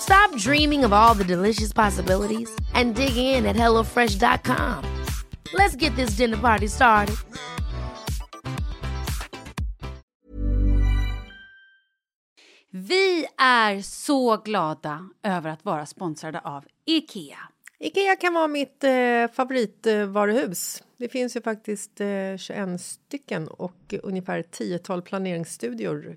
Stop dreaming of all the delicious possibilities and dig in at HelloFresh.com. Let's get this dinner party started. Vi är så glada över att vara sponsrade av Ikea. Ikea kan vara mitt eh, favoritvaruhus. Det finns ju faktiskt eh, 21 stycken och ungefär 10-tal planeringsstudior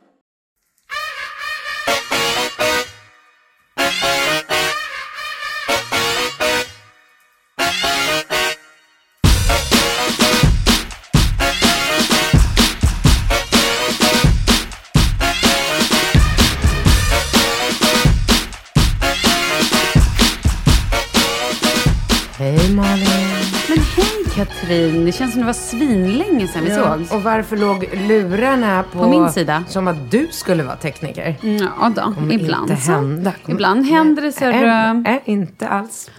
Det känns som det var svinlänge sedan vi sågs. Och varför låg lurarna på, På min sida. Som att du skulle vara tekniker? Ja då, ibland inte så. hända. Kommer- Ibland händer det så. Äh, äh, inte alls.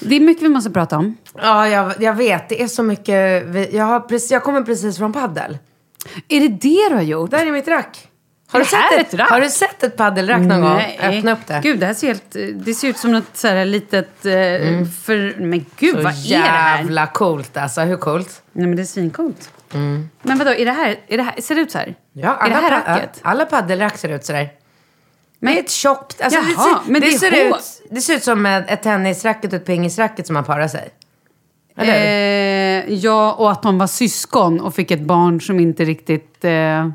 Det är mycket vi måste prata om. Ja, jag, jag vet. Det är så mycket. Vi, jag, har precis, jag kommer precis från paddel. Är det det du har gjort? Där är mitt rack. Har du, sett ett rack? har du sett ett paddelrack någon gång? Öppna upp det. Gud, det här ser helt... Det ser ut som något så här litet... eh, För, men gud, vad är det här? jävla coolt alltså. Hur coolt? Nej, men det är svincoolt. Men vadå, är det här, är det här, ser det ut så här? Ja, är det här pa- racket? Alla paddelrack ser ut sådär. Men- det är ett tjockt... Alltså, det, Jaha, ser, men det, det är ser hål. ut, det ser ut som ett ett tennisracket och ett pingisracket som man parar sig. Eller hur? Eh, ja, och att de var syskon och fick ett barn som inte riktigt... Eh,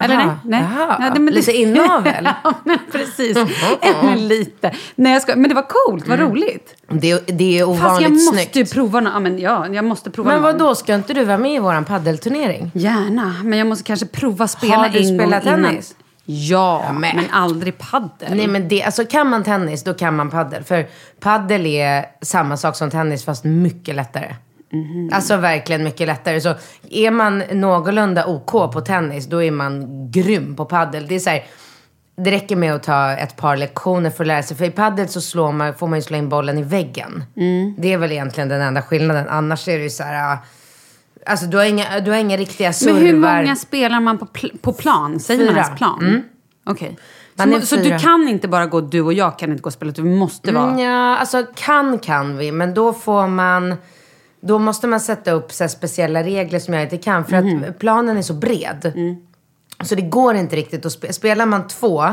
eller Aha, nej? nej. Ja, det- men Lite inavel. ja, men precis. Men lite. Nej, jag ska, men det var coolt, vad roligt. Det, det är Fast jag ovanligt måste snyggt. prova något. Ja, men ja, jag måste prova Men vad då ska inte du vara med i våran paddelturnering? Gärna, men jag måste kanske prova spela Har du spelat tennis? Ja, men- men aldrig paddel. Nej men det, alltså kan man tennis då kan man paddel. För paddel är samma sak som tennis fast mycket lättare. Alltså verkligen mycket lättare. Så är man någorlunda OK på tennis, då är man grym på paddel. Det är så här, det räcker med att ta ett par lektioner för att lära sig. För i paddel så slår man, får man ju slå in bollen i väggen. Det är väl egentligen den enda skillnaden. Annars är det ju så här... ah, Alltså du har inga, du har inga riktiga servar. Men hur många spelar man på, pl- på plan? Säger man Fyra. ens plan? Okej. Man är Så, så du kan inte bara gå, du och jag kan inte gå och spela, vi måste vara... Mm, ja, alltså kan kan vi, men då får man... Då måste man sätta upp så speciella regler som jag inte kan. För Mhm. att planen är så bred. Mm. Så det går inte riktigt att spela. Spelar man två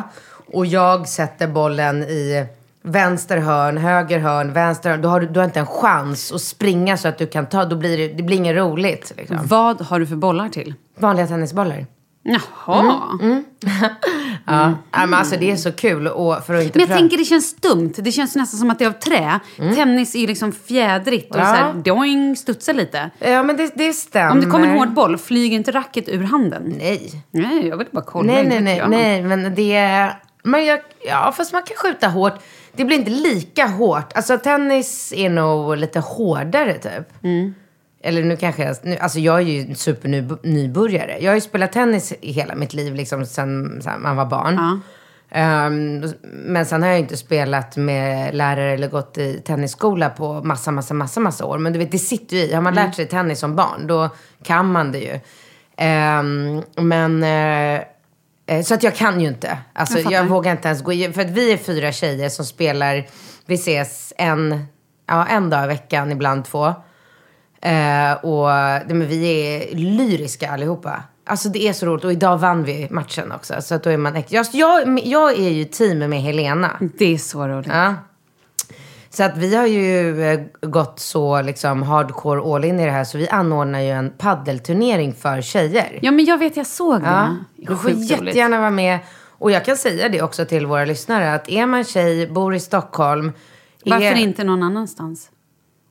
och jag sätter bollen i vänster hörn, höger hörn, vänster hörn. Då har du, du har inte en chans att springa så att du kan ta. Då blir det, det blir inget roligt. Liksom. Vad har du för bollar till? Vanliga tennisbollar. Jaha. Mm, Ja. ja, men alltså det är så kul. Och för att inte Men jag tänker det känns dumt. Det känns nästan som att det är av trä. Tennis är liksom fjädrigt och Ja. så här, doing, studsar lite. Ja, men det, det stämmer. Om det kommer en hård boll, flyger inte racket ur handen? Nej. Nej, jag vill bara kolla. Nej, nej, nej, jag. nej, men det är... Men jag, ja, fast man kan skjuta hårt. Det blir inte lika hårt. Alltså tennis är nog lite hårdare typ. Eller nu kanske jag... Nu, alltså jag är ju en supernybörjare. Jag har ju spelat tennis i hela mitt liv, liksom sen, sen man var barn. Ja. Ehm, men sen har jag ju inte spelat med lärare eller gått i tennisskola på massa, massa, massa, massa år. Men du vet, det sitter ju i. Har man Mm. lärt sig tennis som barn, då kan man det ju. Ehm, men... eh, så att jag kan ju inte. Alltså, Jag jag, vågar inte ens gå. För att vi är fyra tjejer som spelar. Vi ses en, ja, en dag i veckan, ibland två. Eh, och men vi är lyriska allihopa. Alltså det är så roligt. Och idag vann vi matchen också. Så att då är man ex- jag, jag, jag är ju team med Helena. Det är så roligt. Ja. Så att vi har ju eh, gått så liksom hardcore all in i det här. Så vi anordnar ju en paddelturnering för tjejer. Ja, men jag vet, jag såg det. Ja, du får jättegärna vara med. Och jag kan säga det också till våra lyssnare. Att är man tjej, bor i Stockholm. Varför är, inte någon annanstans?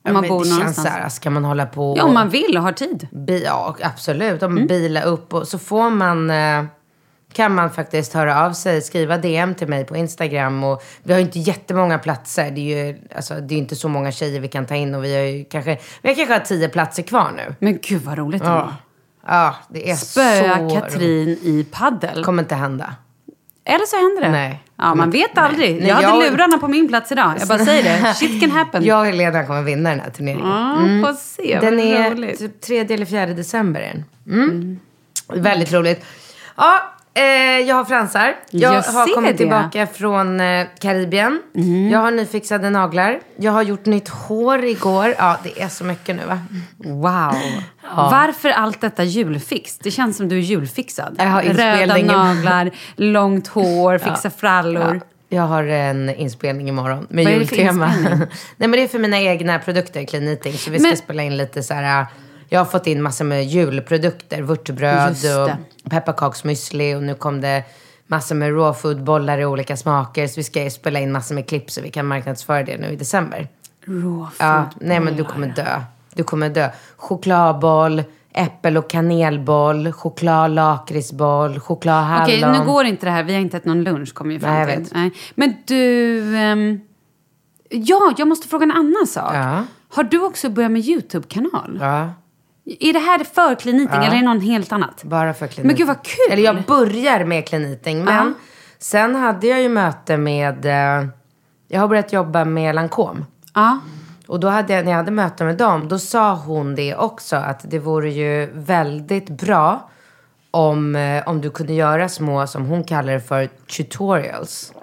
Om man bor det någon känns så här, ska man hålla på Ja, om man vill och har tid. Bi- ja, absolut. Om Mm. bila upp och så får man... Eh, kan man faktiskt höra av sig, skriva DM till mig på Instagram. Och vi har ju inte jättemånga platser. Det är ju alltså, det är inte så många tjejer vi kan ta in. Och vi har ju kanske, vi har kanske har tio platser kvar nu. Men gud vad roligt. Ja, ja det är Spöa så Katrin i paddel. roligt. kommer inte hända. Eller så händer det. Nej. Ja, man vet aldrig. Nej, jag hade jag- lurarna på min plats idag. Jag bara säger det. Shit can happen. Jag och Helena kommer vinna den här turneringen. Ja, får se. Den är roligt. typ 3 eller 4 december. den. Mm. Väldigt roligt. Ja, eh, jag har fransar. Jag, Jag har kommit det. tillbaka från eh, Karibien. Jag har nyfixade naglar. Jag har gjort nytt hår igår. Ja, det är så mycket nu va? Wow. Varför allt detta julfix? Det känns som du är julfixad. Jag har Röda naglar, långt hår, fixa frallor. Jag har en inspelning imorgon med Vad jultema. Nej men det är för mina egna produkter, Clean Eating. Så vi ska Men- spela in lite så här. Jag har fått in massor med julprodukter. Vörtbröd och pepparkaksmüsli. Och nu kom det massor med raw food bollar i olika smaker. Så vi ska spela in massor med klipp så vi kan marknadsföra det nu i december. Raw Ja, nej men du kommer dö. Du kommer dö. Chokladboll, äppel och kanelboll, choklad-lakritsboll, choklad-hallon. Okej, nu går inte det här. Vi har inte ätit någon lunch, kommer vi fram Nej, jag till. vet. Nej. Men du... ehm, ja, jag måste fråga en annan sak. Ja. Har du också börjat med YouTube-kanal? Ja. Är det här för kliniting eller är det något helt annat? Bara för clean Men gud, vad kul! Eller jag börjar med clean eating, men Ja. sen hade jag ju möte med... Eh, jag har börjat jobba med Lancome. Ja. Och då hade jag, när jag hade möte med dem, då sa hon det också att det vore ju väldigt bra om, eh, om du kunde göra små, som hon kallar det för, tutorials.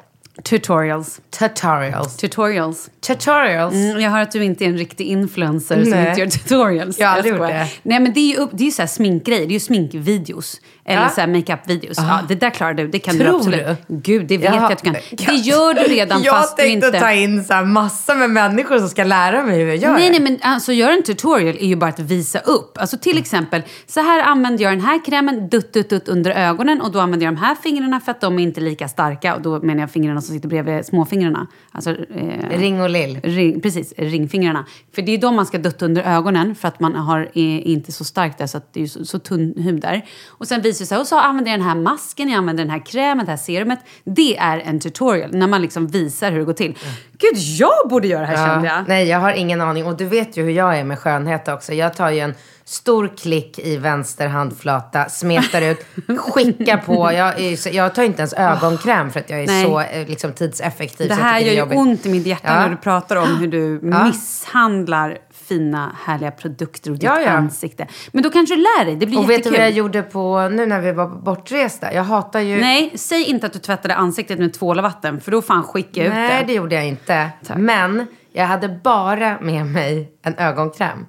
Tutorials. Tutorials. Tutorials. Tutorials. Mm, jag hör att du inte är en riktig influencer som Nej. inte gör tutorials. Jag har aldrig gjort det. Nej, men det är ju upp, det är ju så här sminkgrejer. Det är ju sminkvideos. Eller Ja. makeup-videos. Ja. det där klarar du. Det kan du Tror absolut. du? Gud, det vet Jaha. jag att du kan. Det gör du redan jag fast du tänkte inte... ta in så här massor med människor som ska lära mig hur jag gör Nej, nej, men alltså göra en tutorial är ju bara att visa upp. Alltså till exempel, så här använder jag den här krämen, dutt, dutt, dutt under ögonen och då använder jag de här fingrarna för att de är inte lika starka och då menar jag fingrarna som som sitter bredvid småfingrarna. Alltså, eh, Ring och lill. Ring, precis, ringfingrarna. För det är de man ska dutta under ögonen för att man har, är inte så starkt där så att det är så, så tunn hud där. Och sen visar det sig, och så använder jag den här masken, jag använder den här krämen, det här serumet. Det är en tutorial när man liksom visar hur det går till. Gud, jag borde göra det här kände jag. Nej, jag har ingen aning. Och du vet ju hur jag är med skönhet också. Jag tar ju en stor klick i vänster handflata, smetar ut, skickar på. Jag, är så- jag tar inte ens ögonkräm för att jag är Nej. så eh, liksom, tidseffektiv. Det så här tycker gör ju ont i mitt hjärta Ja. när du pratar om hur du misshandlar fina, härliga produkter och ditt Ja, ja. ansikte. Men då kanske du lär dig. Det blir Och vet du jättekul. vad jag gjorde på, nu när vi var bortresta? Jag hatar ju... Nej, säg inte att du tvättade ansiktet med tvål och vatten, för då fan skickar jag ut Nej, det. det gjorde jag inte. Men jag hade bara med mig en ögonkräm.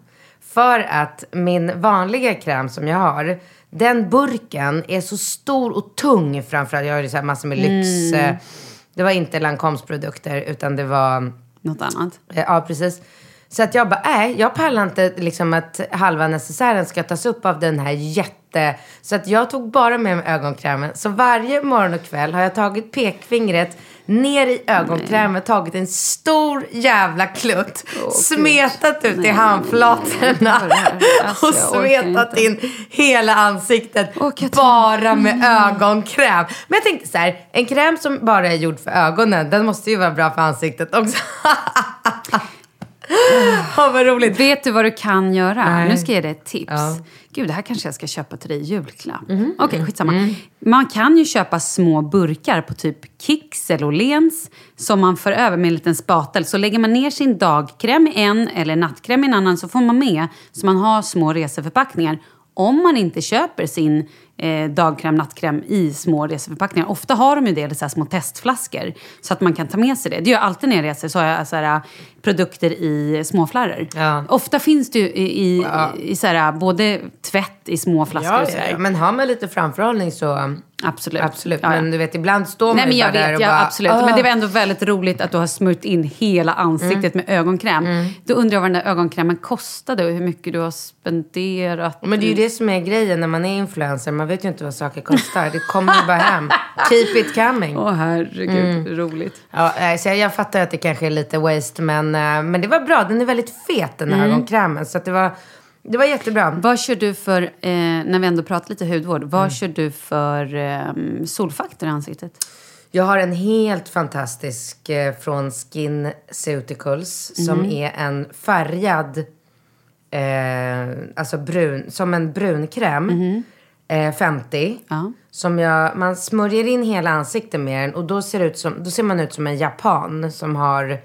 För att min vanliga kräm som jag har, den burken är så stor och tung framförallt. Jag har ju så här massor med lyx... Mm. eh, Det var inte Lancoms produkter utan det var... Något annat. Ja, precis. Så att jag bara, nej, jag pallar inte liksom att halva necessären ska tas upp av den här jätte... Så att jag tog bara med mig ögonkrämen. Så varje morgon och kväll har jag tagit pekfingret ner i ögonkrämen, tagit en stor jävla klutt, smetat ut i handflatorna Alltså, och smetat in hela ansiktet inte. bara med ögonkräm. Men jag tänkte så här, en kräm som bara är gjord för ögonen, den måste ju vara bra för ansiktet också. Åh, vad roligt. Vet du vad du kan göra? Nej. Nu ska jag ge dig ett tips. Ja. Gud, det här kanske jag ska köpa till dig i julklapp. Okej, skitsamma. Man kan ju köpa små burkar på typ Kicks eller Åhléns som man för över med en liten spatel. Så lägger man ner sin dagkräm i en eller nattkräm i en annan så får man med så man har små reseförpackningar. Om man inte köper sin eh, dagkräm, nattkräm i små reseförpackningar. Ofta har de ju det, så små testflaskor. Så att man kan ta med sig det. Det gör jag alltid när jag reser. Så har jag så här, produkter i småflarror. Ja. Ofta finns det ju i, i, i så här, både tvätt i små flaskor Ja, och ja, sådär. ja, men har man lite framförhållning så um, Absolut. absolut. Ja, ja. Men du vet, ibland står man Nej men ju jag bara där vet, och ja, bara, absolut. "Åh." Men det var ändå väldigt roligt att du har smört in hela ansiktet Mm. med ögonkräm. Då undrar jag vad den där ögonkrämen kostade och hur mycket du har spenderat. Men det är ju det som är grejen när man är influencer. Man vet ju inte vad saker kostar. Det kommer ju bara hem. Keep it coming. Åh herregud, Mm. roligt. Ja, så jag, jag fattar att det kanske är lite waste, men, eh, men det var bra. Den är väldigt fet den här ögonkrämen. Så det, var, det var jättebra. Vad kör du för, eh, när vi ändå pratar lite hudvård, vad Mm. kör du för eh, solfaktor i ansiktet? Jag har en helt fantastisk eh, från SkinCeuticals som är en färgad, eh, alltså brun, som en brunkräm. Eh, 50. Ja. Som jag, man smörjer in hela ansiktet med den och då ser, ut som, då ser man ut som en japan som har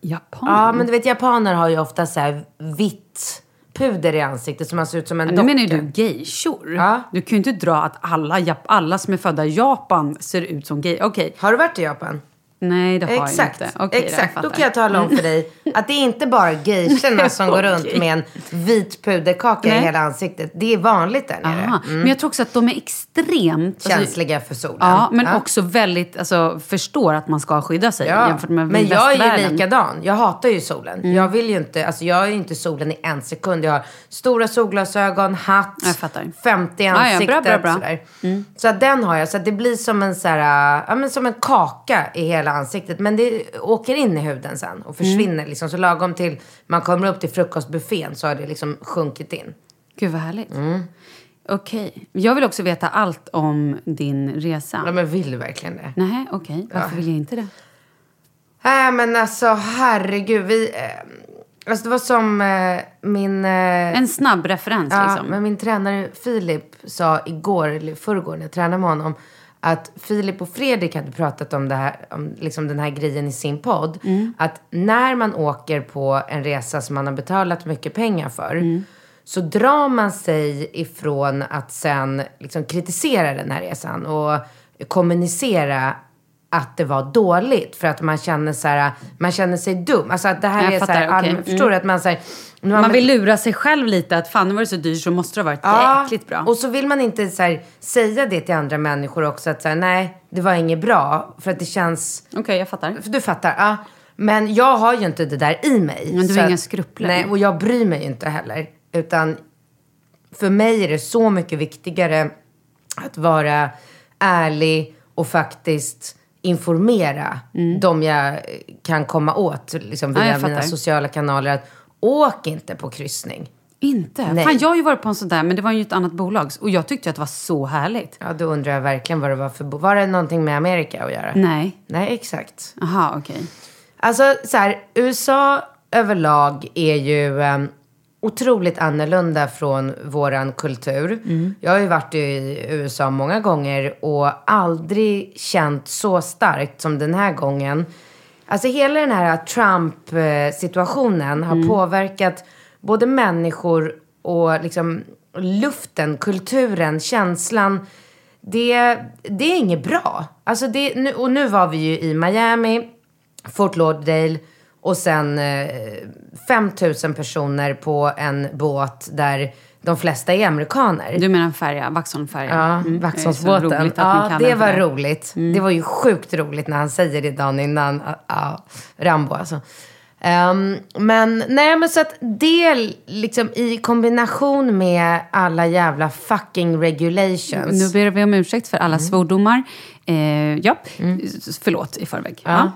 Japan? Ja, men du vet japaner har ju ofta så här vitt puder i ansiktet så man ser ut som en nu docka. menar ju du geishor. Ja. Du kan ju inte dra att alla, alla som är födda i Japan ser ut som gay. Okej, Har du varit i Japan? Nej det har Exakt, jag inte. Jag exakt. Då fattar. kan jag tala om för dig att det är inte bara geishorna som går runt med en vit puderkaka i Nej. hela ansiktet. Det är vanligt där nere. Aha. Men jag tror också att de är extremt... alltså- Känsliga för solen. Ja, men också väldigt, alltså förstår att man ska skydda sig Ja, jämfört med men jag är ju likadan. Jag hatar ju solen. Mm. Jag vill ju inte, alltså jag är ju inte solen i en sekund. Jag har stora solglasögon, hatt, Jag fattar. 50 i Ja, ja, bra, ansiktet. bra, bra. Sådär. Så den har jag. Så det blir som en, så här, ja, men som en kaka i hela ansiktet. Men det åker in i huden sen och försvinner. Mm. Liksom. Så lagom till man kommer upp till frukostbuffén så har det liksom sjunkit in. Gud vad härligt. Mm. Okej. Jag vill också veta allt om din resa. Ja, men vill du verkligen det? Nej, okej. Varför vill jag inte det? Nej men alltså herregud. Vi, eh, alltså det var som eh, min... Eh, En snabb referens Ja, liksom. men min tränare Filip sa igår, eller förrgår när jag tränade med honom, att Filip och Fredrik hade pratat om, det här, om liksom den här grejen i sin podd. Mm. Att när man åker på en resa som man har betalat mycket pengar för, Mm. så drar man sig ifrån att sen liksom kritisera den här resan och kommunicera att det var dåligt för att man känner, så här, man känner sig dum. Alltså att det här Jag är så fattar, här, okej. allmän- Mm. förstår du? Att man, så här, har Man vill lura sig själv lite att fan nu var det så dyrt så måste det ha varit jäkligt bra. och så vill man inte så här, säga det till andra människor också. Att så nej, det var inget bra. För att det känns... Okej, jag fattar. För du fattar? Ja. Men jag har ju inte det där i mig. Men du Så har inga skrupler. Nej, och jag bryr mig ju inte heller. Utan för mig är det så mycket viktigare att vara ärlig och faktiskt informera de jag kan komma åt liksom, Ja, via jag mina sociala kanaler. Att åk inte på kryssning. Inte? Nej. Fan, jag har ju varit på en sån där, men det var ju ett annat bolag. Och jag tyckte att det var så härligt. Ja, då undrar jag verkligen vad det var för... Var det någonting med Amerika att göra? Nej. Nej, exakt. Aha, okej. Alltså så här, USA överlag är ju um, otroligt annorlunda från våran kultur. Jag har ju varit i USA många gånger och aldrig känt så starkt som den här gången. Alltså hela den här Trump-situationen har påverkat både människor och liksom luften, kulturen, känslan. Det, det är inget bra. Alltså det, nu, och nu var vi ju i Miami, Fort Lauderdale och sen eh, 5 000 personer på en båt där de flesta är amerikaner. Du menar färja, Vaxholmsfärja? Ja, Mm. Vaxholmsbåten. Ja, det var det. roligt. Det var ju sjukt roligt när han säger det dagen innan. Ja, Rambo alltså. Ehm, men nej men så att det liksom i kombination med alla jävla fucking regulations. Nu ber vi om ursäkt för alla Mm. svordomar. Eh, ja, S- förlåt i förväg. Ja.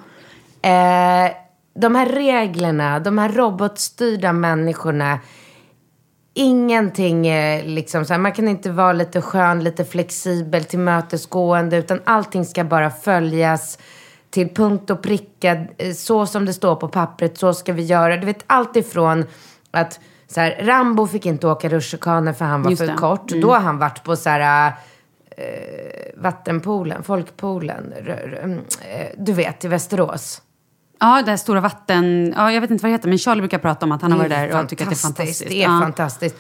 Eh, de här reglerna, de här robotstyrda människorna. Ingenting är liksom så här, man kan inte vara lite skön, lite flexibel, tillmötesgående, utan allting ska bara följas till punkt och pricka. eh, Så som det står på pappret, så ska vi göra. Du vet, allt ifrån att så här, Rambo fick inte åka rutschkana för han var Just för det. kort. Då har han varit på så här, eh, vattenpoolen, folkpoolen, mm, eh, du vet, i Västerås. Ja, det här stora vatten... Ja, jag vet inte vad det heter, men Charlie brukar prata om att han har varit där och tycker att det är fantastiskt. Det är ja. fantastiskt.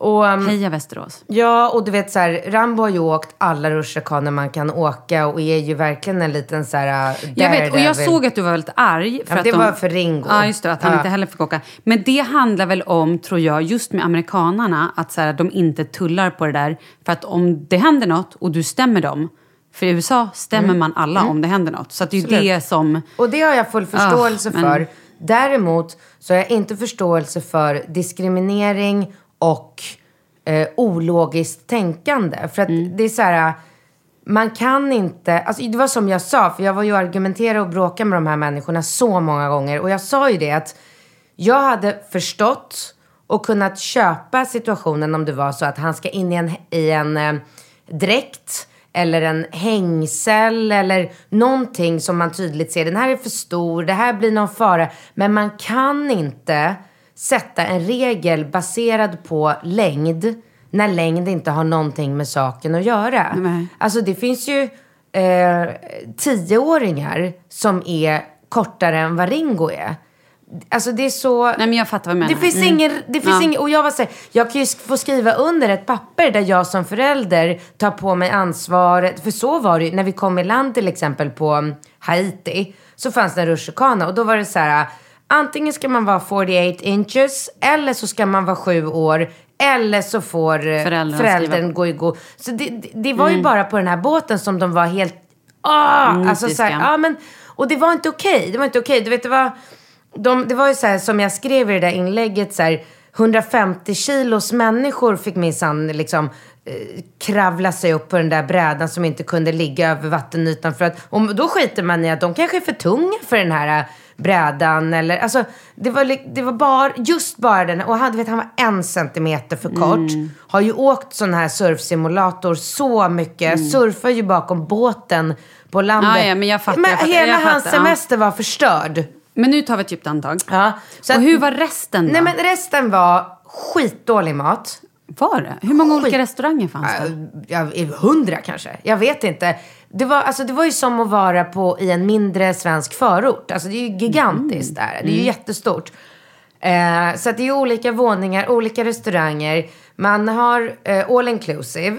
Och, um, Heja Västerås. ja, och du vet så här, Rambo har ju åkt alla rutschkanor man kan åka och är ju verkligen en liten så här... uh, Jag vet, och jag daredevil. såg att du var väldigt arg. För Ja, att det de, var för Ringo. Ja, just det. Att han Ja. inte heller fick åka. Men det handlar väl om, tror jag, just med amerikanarna, att så här, de inte tullar på det där. För att om det händer något och du stämmer dem, för i USA stämmer man alla om det händer något. Så att det är ju Mm. Absolut. det som... Och det har jag full förståelse men- för. Däremot så har jag inte förståelse för diskriminering och eh, ologiskt tänkande. För att Mm. det är så här, man kan inte, alltså det var som jag sa, för jag var ju och argumenterade och bråkade med de här människorna så många gånger. Och jag sa ju det att jag hade förstått och kunnat köpa situationen om det var så att han ska in i en, i en eh, dräkt eller en hängsel eller någonting som man tydligt ser. Den här är för stor, det här blir någon fara. Men man kan inte sätta en regel baserad på längd när längd inte har någonting med saken att göra. Nej. Alltså det finns ju eh, tioåringar som är kortare än vad Ringo är. Alltså det är så... Nej, men jag fattar vad du menar. Det finns Mm. ingen, det finns Ja. ingen, och jag var så här, jag kan ju få skriva under ett papper där jag som förälder tar på mig ansvaret. För så var det ju när vi kom i land till exempel på mm, Haiti. Så fanns det en rutschkana och då var det så här, antingen ska man vara 48 inches eller så ska man vara sju år. Eller så får eh, Föräldern föräldern gå i god. Så det, det, det var ju bara på den här båten som de var helt, ah, alltså så här, ja men, och det var inte okej. Det var inte okej. Du vet, det var, de, det var ju så här som jag skrev i det där inlägget så här, 150 kilos människor fick minsann liksom eh, kravla sig upp på den där brädan som inte kunde ligga över vattenytan. För att, och då skiter man i att de kanske är för tunga för den här eh, brädan. Eller, alltså, det, var, det var bara, just bara den. Och han, vet, han var en centimeter för kort. Har ju åkt sån här surfsimulator så mycket. Surfar ju bakom båten på landet. Ja, ja, men jag fattar, Men jag fattar, hela jag hans fattar, ja. semester var förstörd. Men nu tar vi ett djupt andetag. Ja, så och att- hur var resten då? Nej men resten var skitdålig mat. Var det? Hur många Skit. olika restauranger fanns det? Ja, hundra kanske. Jag vet inte. Det var, alltså, det var ju som att vara på, i en mindre svensk förort. Alltså, det är ju gigantiskt där. Det är ju jättestort. Eh, så att det är olika våningar, olika restauranger. Man har eh, all inclusive.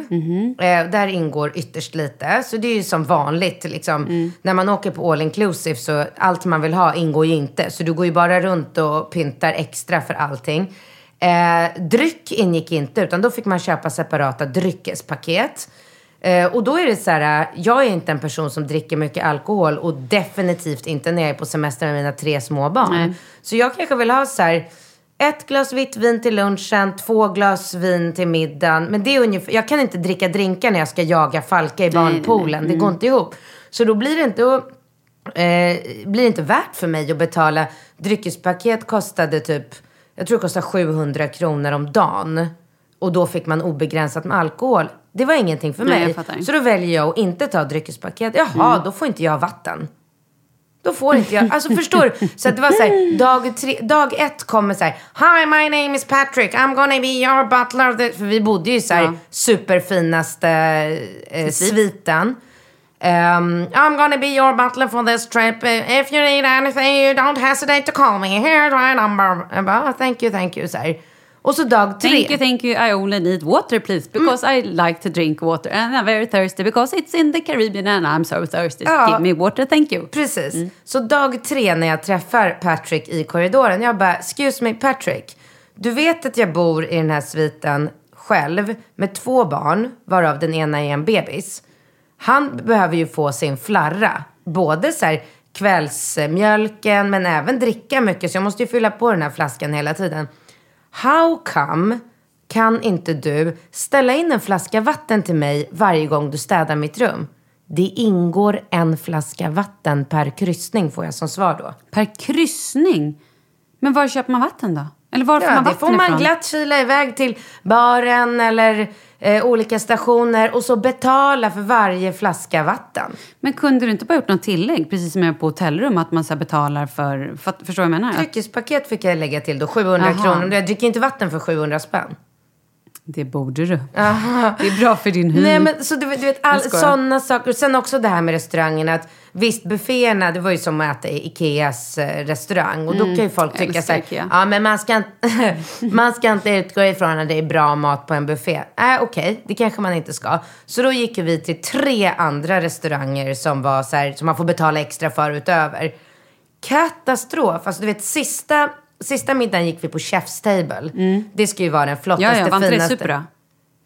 Eh, där ingår ytterst lite. Så det är ju som vanligt. Liksom. När man åker på all inclusive så allt man vill ha ingår ju inte. Så du går ju bara runt och pyntar extra för allting. Eh, dryck ingick inte, utan då fick man köpa separata dryckespaket. Eh, och då är det så här, jag är inte en person som dricker mycket alkohol och definitivt inte när jag är på semester med mina tre små barn. Nej. Så jag kanske vill ha så här, ett glas vitt vin till lunchen, två glas vin till middagen. Men det är ungefär, jag kan inte dricka drinkar när jag ska jaga falka i barnpoolen. Det går inte ihop. Så då blir det inte, eh, blir det inte värt för mig att betala. Dryckespaket kostade typ, jag tror det kostade 700 kronor om dagen. Och då fick man obegränsat med alkohol. Det var ingenting för Nej, mig. Så då väljer jag att inte ta dryckespaket. Jaha, då får inte jag vatten. Då får inte jag, alltså förstår du? Så att det var så här, dag, tre, dag ett kommer så här, Hi my name is Patrick, I'm gonna be your butler. För vi bodde ju så här Ja. superfinaste eh, sviten. Um, I'm gonna be your butler for this trip. If you need anything you don't hesitate to call me. Here's my number. Jag bara, "Oh, thank you, thank you. Så här. Och så dag tre. Thank you, thank you. I only need water, please, because Mm. I like to drink water and I'm very thirsty because it's in the Caribbean and I'm so thirsty. Ja. Give me water, thank you. Precis. Så dag tre när jag träffar Patrick i korridoren. Jag bara, excuse me Patrick. Du vet att jag bor i den här sviten själv med två barn, varav den ena är en bebis. Han behöver ju få sin flarra. Både så här kvällsmjölken men även dricka mycket. Så jag måste ju fylla på den här flaskan hela tiden. How come kan inte du ställa in en flaska vatten till mig varje gång du städar mitt rum? Det ingår en flaska vatten per kryssning får jag som svar då. Per kryssning? Men var köper man vatten då? Eller var får Ja, man det vatten får man ifrån? glatt kila iväg till baren eller eh, olika stationer och så betala för varje flaska vatten. Men kunde du inte bara gjort något tillägg, precis som jag är på hotellrum, att man så betalar för... för förstår du vad jag menar? Dryckespaket fick jag lägga till då, 700 Jaha. kronor. Jag dricker inte vatten för 700 spänn. det borde du. Det är bra för din hy. Nej men så du, du vet all, sådana saker. Och sen också det här med restaurangen att visst bufféerna det var ju som att äta i Ikeas eh, restaurang. Och då kan ju folk tycka så här, ja men man ska, inte, man ska inte utgå ifrån att det är bra mat på en buffé. Nej äh, okej, det kanske man inte ska. Så då gick vi till tre andra restauranger som var så här, som man får betala extra för utöver. Katastrof. Alltså du vet sista, sista middagen gick vi på Chef's Table. Det ska ju vara den flottaste, ja, ja, var inte det finaste.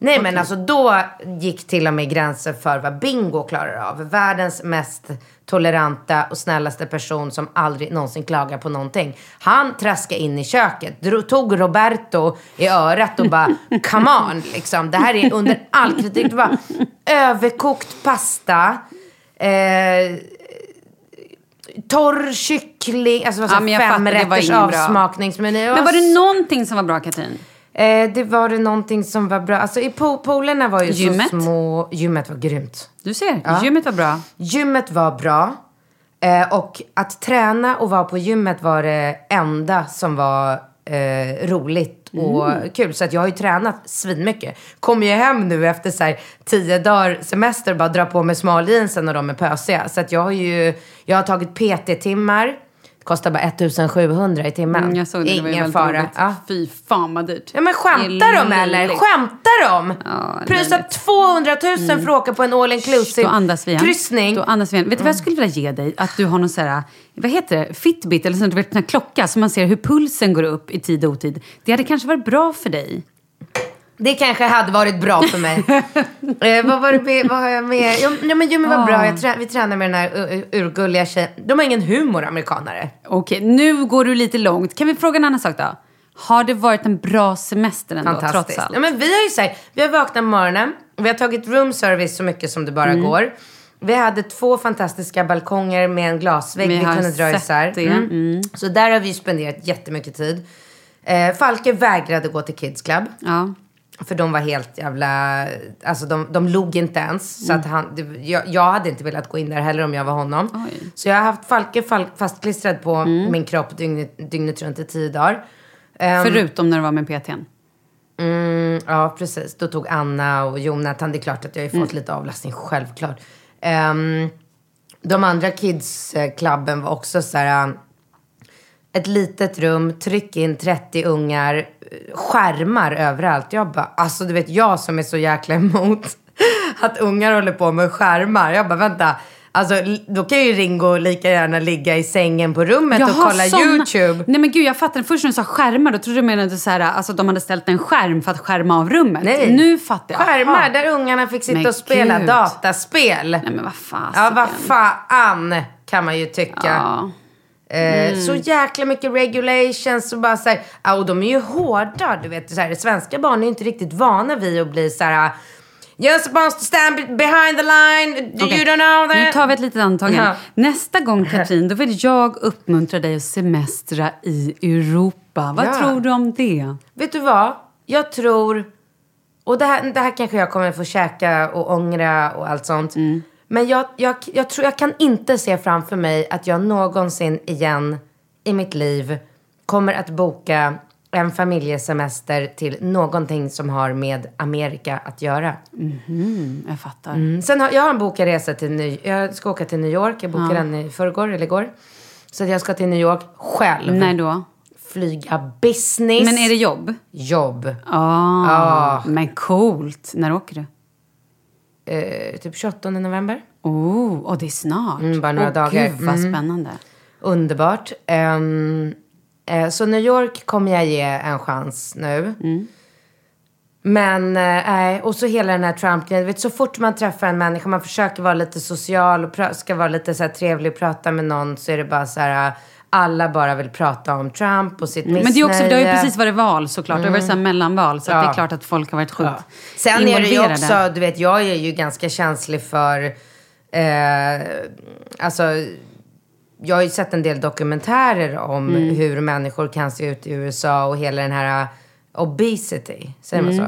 Nej men alltså då gick till och med gränsen för vad Bingo klarar av. Världens mest toleranta och snällaste person som aldrig någonsin klagar på någonting. Han traskade in i köket, tog Roberto i örat och bara come on liksom. Det här är under all kritik. Det var överkokt pasta. Eh, torr kyckling, alltså Ja, fem rätters avsmakningsmeny. Men var det någonting som var bra, Katrin? Eh, det var det någonting som var bra. Alltså i po- poolerna var ju Gymmet? så små. Gymmet var grymt. Du ser, gymmet var bra. Gymmet var bra. Eh, och att träna och vara på gymmet var det enda som var eh, roligt och kul. Så att jag har ju tränat svinmycket. Kommer ju hem nu efter så här, tio dagar semester och bara drar på mig smaljeansen och de är pösiga. Så att jag har ju, jag har tagit PT-timmar. Kostar bara 1700 i timmen. Mm, jag såg det, det var Ingen fara. Ja. Fy fan vad dyrt. Ja men skämtar de eller? Skämtar de? Ja, löjligt. 200 000 för att åka på en all inclusive Då andas vi igen. kryssning. Då andas vi igen. Vet du vad jag skulle vilja ge dig? Att du har någon så här, vad heter det, Fitbit eller sånt, du vet, en klocka så man ser hur pulsen går upp i tid och otid. Det hade kanske varit bra för dig. Det kanske hade varit bra för mig. eh, vad, var det vad har jag med? Ja, ja men gymmet var bra. Jag trä, vi tränar med den här urgulliga tjejen. De har ingen humor, amerikanare. Okej, nu går du lite långt. Kan vi fråga en annan sak då? Har det varit en bra semester ändå, trots Fantastiskt. allt? Ja, men vi har ju så här, vi har vaknat på morgonen. Vi har tagit room service så mycket som det bara Mm. går. Vi hade två fantastiska balkonger med en glasvägg Vi vi, kunde dra isär. det. Mm. Så där har vi spenderat jättemycket tid. Eh, Falke vägrade gå till Kids Club. Ja. För de var helt jävla... Alltså de, de log inte ens. Så att han, det, jag, jag hade inte velat gå in där heller om jag var honom. Oj. Så jag har haft Falke fastklistrad på min kropp dygnet, dygnet runt i tio dagar. Ehm, Förutom när du var med PTn. Mm, ja, precis. Då tog Anna och Jonathan. Det är klart att jag har fått lite avlastning, självklart. Ehm, de andra kids-klubben var också så här... Ett litet rum, tryck in 30 ungar, skärmar överallt. Jag bara, alltså du vet jag som är så jäkla emot att ungar håller på med skärmar. Jag bara, vänta. Alltså då kan ju Ringo lika gärna ligga i sängen på rummet och kolla såna- YouTube. Nej men gud, jag fattar. Först när du sa skärmar, då trodde du menade så här, alltså de hade ställt en skärm för att skärma av rummet. Nej. Nu fattar jag. Skärmar Aha. där ungarna fick sitta Men och spela gud. dataspel. Nej men vad fasiken. Ja, vad fan kan man ju tycka. Ja. Eh, Så jäkla mycket regulations och bara så här, ja, och de är ju hårda, du vet. Så här, svenska barn är ju inte riktigt vana vid att bli så här, you're supposed to stand behind the line, Okej, you don't know that. Nu tar vi ett litet antag igen. Ja. Nästa gång Katrin, då vill jag uppmuntra dig att semestra i Europa. Vad Ja. tror du om det? Vet du vad? Jag tror... Och det här, det här kanske jag kommer få käka och ångra och allt sånt. Men jag, jag, jag tror jag kan inte se framför mig att jag någonsin igen i mitt liv kommer att boka en familjesemester till någonting som har med Amerika att göra. Jag fattar. Mm. Sen har, jag har en bokad resa till Ny, Jag ska åka till New York. Jag bokade den i förrgår eller igår. Så att jag ska till New York själv. När då? Flyga business. Men är det jobb? Jobb. Ah, Men coolt. När åker du? Eh, typ 28 november. Oh, och det är snart. Mm, bara några Åh, dagar. Gud, vad Mm. spännande. Underbart. Ehm, eh, så New York kommer jag ge en chans nu. Men, eh, nej. och så hela den här trump vet Så fort man träffar en människa, man försöker vara lite social och ska vara lite så här trevlig och prata med någon så är det bara så här, eh, alla bara vill prata om Trump och sitt missnöje. Men det är också, det har ju precis varit val såklart. Det har varit så här mellanval. Så att det är klart att folk har varit sjukt Sen är det ju involverade. också, du vet, jag är ju ganska känslig för, eh, alltså, jag har ju sett en del dokumentärer om Mm. hur människor kan se ut i USA och hela den här uh, obesity, säger man så?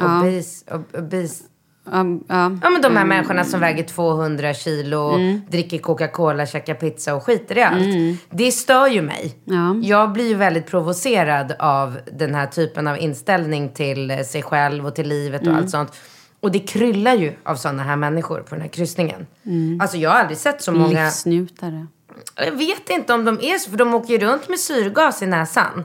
Mm. Obes, ob, obes, Ja, ja. ja men de här människorna som väger 200 kilo, Mm. dricker Coca-Cola, käkar pizza och skiter i allt. Det stör ju mig. Ja. Jag blir ju väldigt provocerad av den här typen av inställning till sig själv och till livet och Mm. allt sånt. Och det kryllar ju av sådana här människor på den här kryssningen. Mm. Alltså jag har aldrig sett så många... Livsnjutare. Jag vet inte om de är så, för de åker ju runt med syrgas i näsan.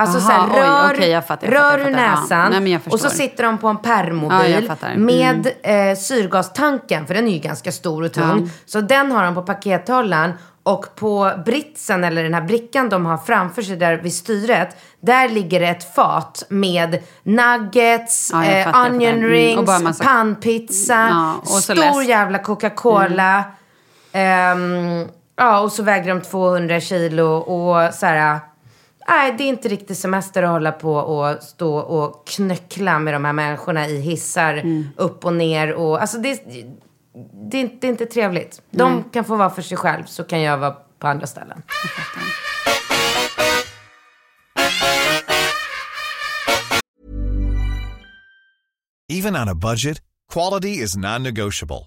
Alltså Aha, så här, oj, rör, okej, jag fattar, jag rör fattar, ur fattar. Ja. näsan Nej, och så sitter de på en Ja, permobil fattar. Mm. med eh, syrgastanken, för den är ju ganska stor och tung. Så den har de på pakethållaren och på britsen, eller den här brickan de har framför sig där vid styret, där ligger det ett fat med nuggets, Ja, eh, fattar, onion. Mm, rings, bara massa- pannpizza, Ja, stor läsk. Mm. jävla Coca-Cola. Ehm, ja, och så väger de 200 kilo och så här... Nej, det är inte riktigt semester att hålla på och stå och knöckla med de här människorna i hissar Mm. upp och ner. Och, alltså det, det, är inte, det är inte trevligt. De kan få vara för sig själv så kan jag vara på andra ställen. Even on a budget, quality is non-negotiable.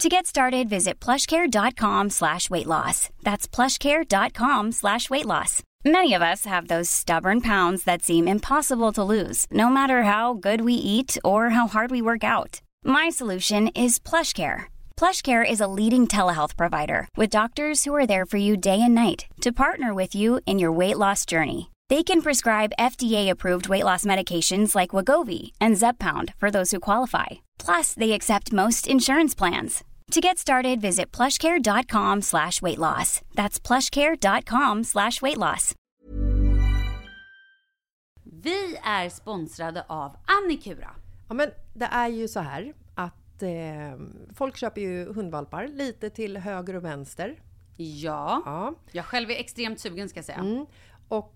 To get started, visit plushcare.com slash weight loss. That's plushcare.com slash weight loss. Many of us have those stubborn pounds that seem impossible to lose, no matter how good we eat or how hard we work out. My solution is PlushCare. PlushCare is a leading telehealth provider with doctors who are there for you day and night to partner with you in your weight loss journey. They can prescribe FDA-approved weight loss medications like Wagovi and Zepbound for those who qualify. Plus, they accept most insurance plans. To get started, visit plushcare.com slash weight loss. That's plushcare.com slash weight loss. Vi är sponsrade av Annikura. Ja, men det är ju så här att eh, folk köper ju hundvalpar lite till höger och vänster. Ja. Ja. Jag själv är extremt sugen ska jag säga. Mm. Och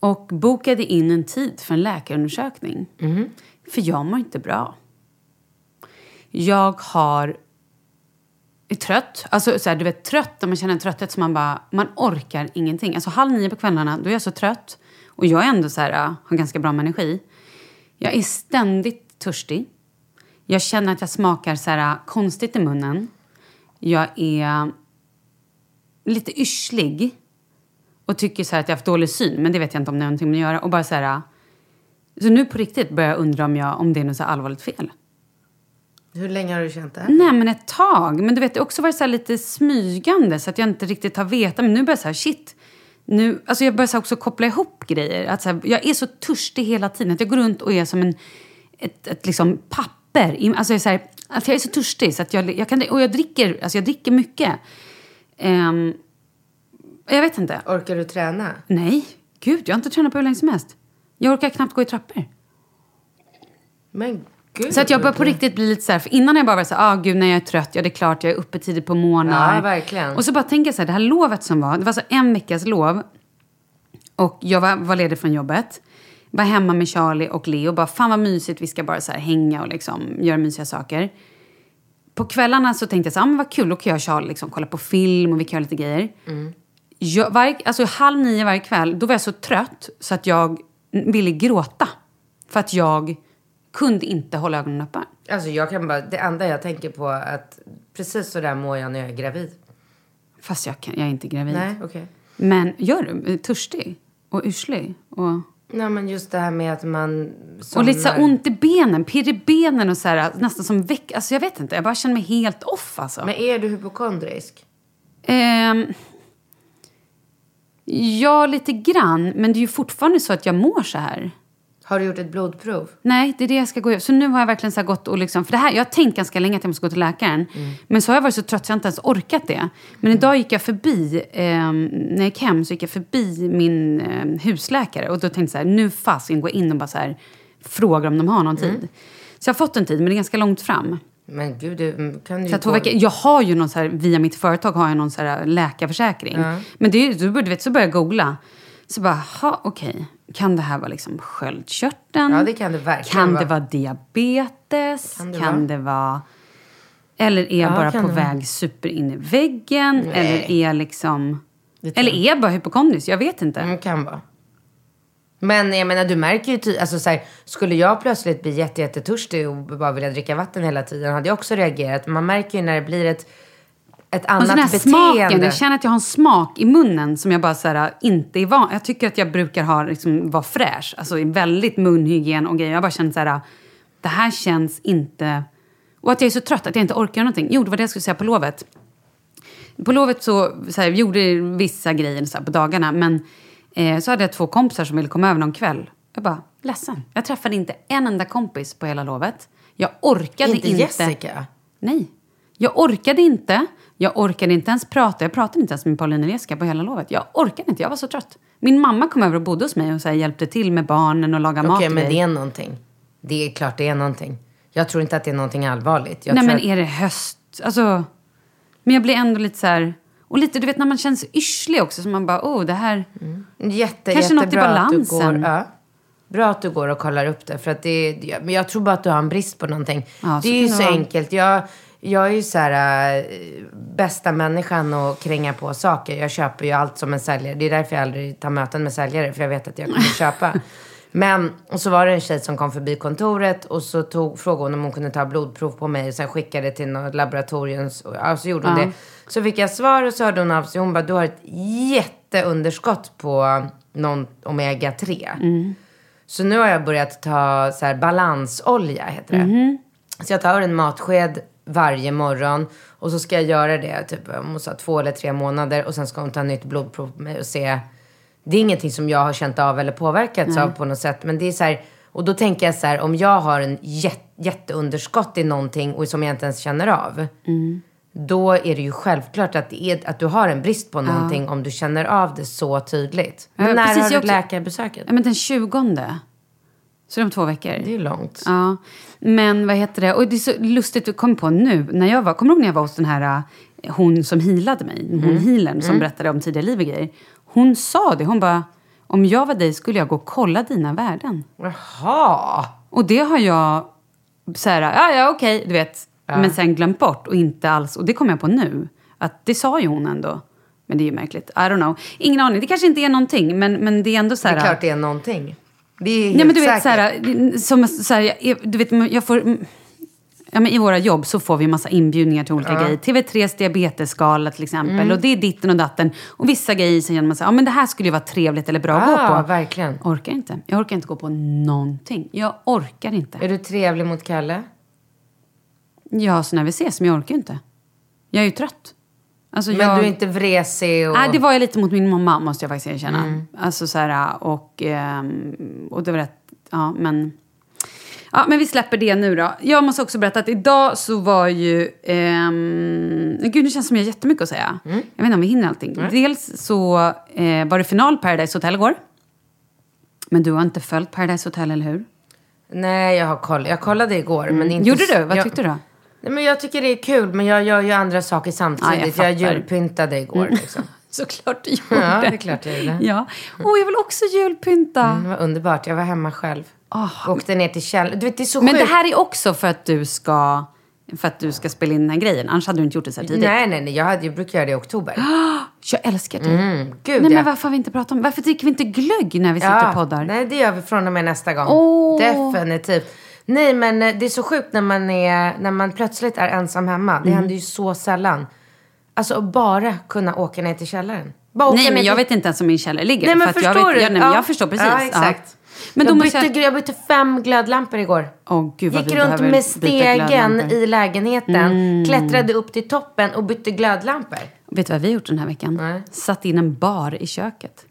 Och bokade in en tid för en läkarundersökning. För jag mår inte bra. Jag har är trött. Alltså så här, du vet trött, när man känner en trötthet som man bara, man orkar ingenting. Alltså halv nio på kvällarna, då är jag så trött. Och jag är ändå så här, äh, har ganska bra med energi. Jag är ständigt törstig. Jag känner att jag smakar så här, äh, konstigt i munnen. Jag är lite yrslig. Och tycker så här att jag har haft dålig syn, men det vet jag inte om det har någonting med att göra. Och bara så här, så nu på riktigt börjar jag undra om, jag, om det är något så allvarligt fel. Hur länge har du känt det? Nej, men ett tag. Men du vet, det har också varit så lite smygande så att jag inte riktigt har vetat. Men nu börjar jag så här, shit. Nu, alltså jag börjar så också koppla ihop grejer. Att så här, jag är så törstig hela tiden. Att jag går runt och är som en, ett, ett liksom papper. Alltså jag är så här, att jag är så törstig så att jag, jag kan... Och jag dricker, alltså jag dricker mycket. Ehm, jag vet inte. Orkar du träna? Nej, gud, jag har inte tränat på hur länge som helst. Jag orkar knappt gå i trappor. Men gud. Så att jag börjar på riktigt bli lite så här, för innan jag bara var så här, ah gud när jag är trött, ja det är klart jag är uppe tidigt på morgnar. Ja, verkligen. Och så bara tänker jag så här, det här lovet som var, det var så en veckas lov. Och jag var, var ledig från jobbet. Var hemma med Charlie och Leo, bara fan vad mysigt, vi ska bara så här hänga och liksom göra mysiga saker. På kvällarna så tänkte jag så här, ah, men vad kul, då kan jag och Charlie liksom kolla på film och vi kan göra lite grejer. Jag, varje, alltså halv nio varje kväll, då var jag så trött så att jag ville gråta. För att jag kunde inte hålla ögonen öppna. Alltså jag kan bara, det enda jag tänker på är att precis så där mår jag när jag är gravid. Fast jag, kan, jag är inte gravid. Nej, okej. Men gör du? Törstig? Och yrslig? Och, Nej men just det här med att man och lite så somnar. ont i benen, pirr i benen och så här, nästan som väck... Alltså jag vet inte, jag bara känner mig helt off alltså. Men är du hypokondrisk? Ehm, ja, lite grann. Men det är ju fortfarande så att jag mår så här. Har du gjort ett blodprov? Nej, det är det jag ska gå Så nu har jag verkligen så gått och liksom... För det här, jag har tänkt ganska länge att jag måste gå till läkaren. Men så har jag varit så trött så jag inte ens orkat det. Men idag gick jag förbi, ehm, när jag gick hem så gick jag förbi min ehm, husläkare. Och då tänkte jag så här, nu fasiken gå in och bara så här, fråga om de har någon tid. Så jag har fått en tid, men det är ganska långt fram. Men gud, du kan ju Så två veckor. Jag har ju någon så här, via mitt företag har jag någon så här läkarförsäkring. Men det är du, du vet, så börjar jag googla. Så bara, ha okej. Kan det här vara liksom sköldkörteln? Ja, det kan det verkligen Kan vara. det vara diabetes? Kan Kan det det, vara? vara... Eller är jag Ja, bara på det vara. väg super in i väggen? Eller är jag liksom... Det Eller är jag bara hypokondrisk? Jag vet inte. Mm, kan vara. Men jag menar, du märker ju ty- alltså så här, skulle jag plötsligt bli jätte, jättetörstig och bara vilja dricka vatten hela tiden hade jag också reagerat. Man märker ju när det blir ett, ett Och annat så den här beteende. smaken, jag känner att jag har en smak i munnen som jag bara så här, inte är van Jag tycker att jag brukar ha, liksom, vara fräsch, alltså väldigt munhygien och grejer. Jag bara känner så här, det här känns inte... Och att jag är så trött att jag inte orkar någonting. Jo, det var det jag skulle säga på lovet. På lovet så, så här, gjorde vissa grejer så på dagarna, men eh, så hade jag två kompisar som ville komma över någon kväll. Jag bara, ledsen. Jag träffade inte en enda kompis på hela lovet. Jag orkade Inte inte. Jessica? Nej. Jag orkade inte. Jag orkade inte ens prata. Jag pratade inte ens med Paulina Jessica på hela lovet. Jag orkade inte. Jag var så trött. Min mamma kom över och bodde hos mig och så här, hjälpte till med barnen och laga Okej, mat. och men det är någonting. Det är klart det är någonting. Jag tror inte att det är någonting allvarligt. Jag Nej, men att, är det höst? Alltså... Men jag blir ändå lite så här... Och lite, du vet när man känner sig yrslig också. Så man bara, oh, det här... Jätte, Kanske något i jättebra att du balansen. går, ja. Bra att du går och kollar upp det. För att det men jag tror bara att du har en brist på någonting. Ja, det är ju så vara. enkelt. Jag, jag är ju så här äh, bästa människan att kränga på saker. Jag köper ju allt som en säljare. Det är därför jag aldrig tar möten med säljare. För jag vet att jag kommer köpa. Men, och så var det en tjej som kom förbi kontoret och så tog, frågade hon om hon kunde ta blodprov på mig och sen skickade till något laboratorium. Och, ja, så gjorde hon Ja. det. Så fick jag svar och så hörde hon av sig. Hon bara, du har ett jätteunderskott på någon omega-3. Så nu har jag börjat ta så här balansolja, heter det. Så jag tar en matsked varje morgon och så ska jag göra det typ om sa två eller tre månader och sen ska hon ta nytt blodprov på mig och se. Det är ingenting som jag har känt av eller påverkats av på något sätt. Men det är så här, och då tänker jag så här, om jag har en jät, jätteunderskott i någonting och som jag inte ens känner av. Då är det ju självklart att, det är, att du har en brist på någonting om du känner av det så tydligt. Men Ja, när precis, har jag du också- läkarbesöket? Ja, men den 20. Så det är om två veckor. Det är långt. Ja, men vad heter det? Och det är så lustigt, jag kom på nu, när jag var, kommer du ihåg när jag var hos den här, eh, hon som healade mig, hon Mm. healern som berättade om tidigare liv och grejer. Hon sa det, hon bara, om jag var dig skulle jag gå och kolla dina värden. Jaha! Och det har jag, så här, ja ja okej, du vet, men sen glömt bort och inte alls, och det kom jag på nu, att det sa ju hon ändå. Men det är ju märkligt, I don't know. Ingen aning, det kanske inte är någonting, men, men det är ändå så Det här. är klart det är någonting. Det är helt Nej men du vet säkert. så här, som så här, jag, du vet, jag får... Ja, men I våra jobb så får vi massa inbjudningar till olika grejer. TV3s diabetesskala till exempel. Mm. Och det är ditten och datten. Och vissa grejer så känner man så ja men det här skulle ju vara trevligt eller bra att gå Ja, på. verkligen. Orkar inte. Jag orkar inte gå på någonting. Jag orkar inte. Är du trevlig mot Kalle? Ja, så när vi ses, men jag orkar inte. Jag är ju trött. Alltså, Men jag... du är inte vresig och... Nej, det var jag lite mot min mamma, måste jag faktiskt erkänna. Mm. Alltså så här, och, ehm, och det var rätt... Ja, men... Ja, men vi släpper det nu då. Jag måste också berätta att idag så var ju... ehm, gud, det känns som jag har jättemycket att säga. Mm. Jag vet inte om vi hinner allting. Dels så eh, var det final Paradise Hotel igår. Men du har inte följt Paradise Hotel, eller hur? Nej, jag har koll. Jag kollade igår, men inte... Gjorde du? Vad jag... tyckte du då? Nej, men jag tycker det är kul, men jag gör ju andra saker samtidigt. Ja, jag jag julpyntade igår liksom. Såklart du gjorde. Ja, det är klart jag gjorde. Ja. Åh, jag vill också julpynta. Det var underbart. Jag var hemma själv. Åkte ner till källaren. Du vet, det är så Men det sjukt. här är också för att du ska, för att du ska spela in den här grejen. Annars hade du inte gjort det så här tidigt. Nej, nej, nej. Jag, hade, jag brukar göra det i oktober. Jag älskar det. Mm, gud, Nej, ja. men varför har vi inte pratat om Varför dricker vi inte glögg när vi sitter och poddar? Nej, det gör vi från och med nästa gång. Åh. Definitivt. Nej, men eh, det är så sjukt när man, är, när man plötsligt är ensam hemma. Mm. Det händer ju så sällan. Alltså bara kunna åka ner till källaren. Nej, men jag till... vet inte ens om min källare ligger. Nej, men för att jag förstår vet, du? Jag, nej, Ja. jag förstår precis. Ja, exakt. Men jag, bytte, jag... jag bytte fem glödlampor igår. Åh, gud Gick runt med stegen. Mm. i lägenheten, klättrade upp till toppen och bytte glödlampor. Vet du vad vi har gjort den här veckan? Nej. Satt in en bar i köket.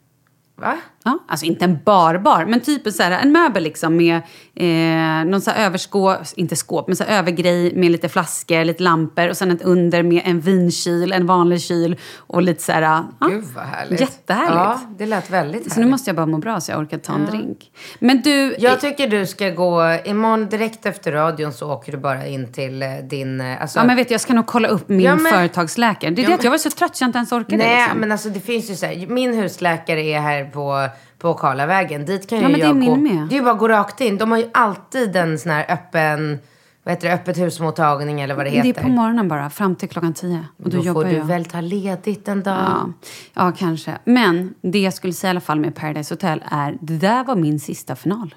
Va? Ja, alltså inte en barbar, men typ en, så här, en möbel liksom med eh, någon så här överskåp, inte skåp, men så övergrej med lite flaskor, lite lampor och sen ett under med en vinkyl, en vanlig kyl och lite så här... Ja, Gud vad härligt. Jättehärligt. Ja, det lät väldigt härligt. Så nu måste jag bara må bra så jag orkar ta en drink. Men du... Jag tycker du ska gå, imorgon direkt efter radion så åker du bara in till eh, din, eh, alltså, Ja, men vet du, jag ska nog kolla upp min Ja, men- företagsläkare. Det är Ja, det att jag var så trött så jag inte ens orkade. Nej, liksom. men alltså det finns ju så här, min husläkare är här på, på Karlavägen. Dit kan ju Ja, men det är jag min gå. med. Det är ju bara att gå rakt in. De har ju alltid en sån här öppen, vad heter det, öppet husmottagning eller vad det det heter. är på morgonen bara, fram till klockan tio. Och då, Då jobbar får du jag. väl ta ledigt en dag. Ja. ja, kanske. Men det jag skulle säga i alla fall med Paradise Hotel är, det där var min sista final.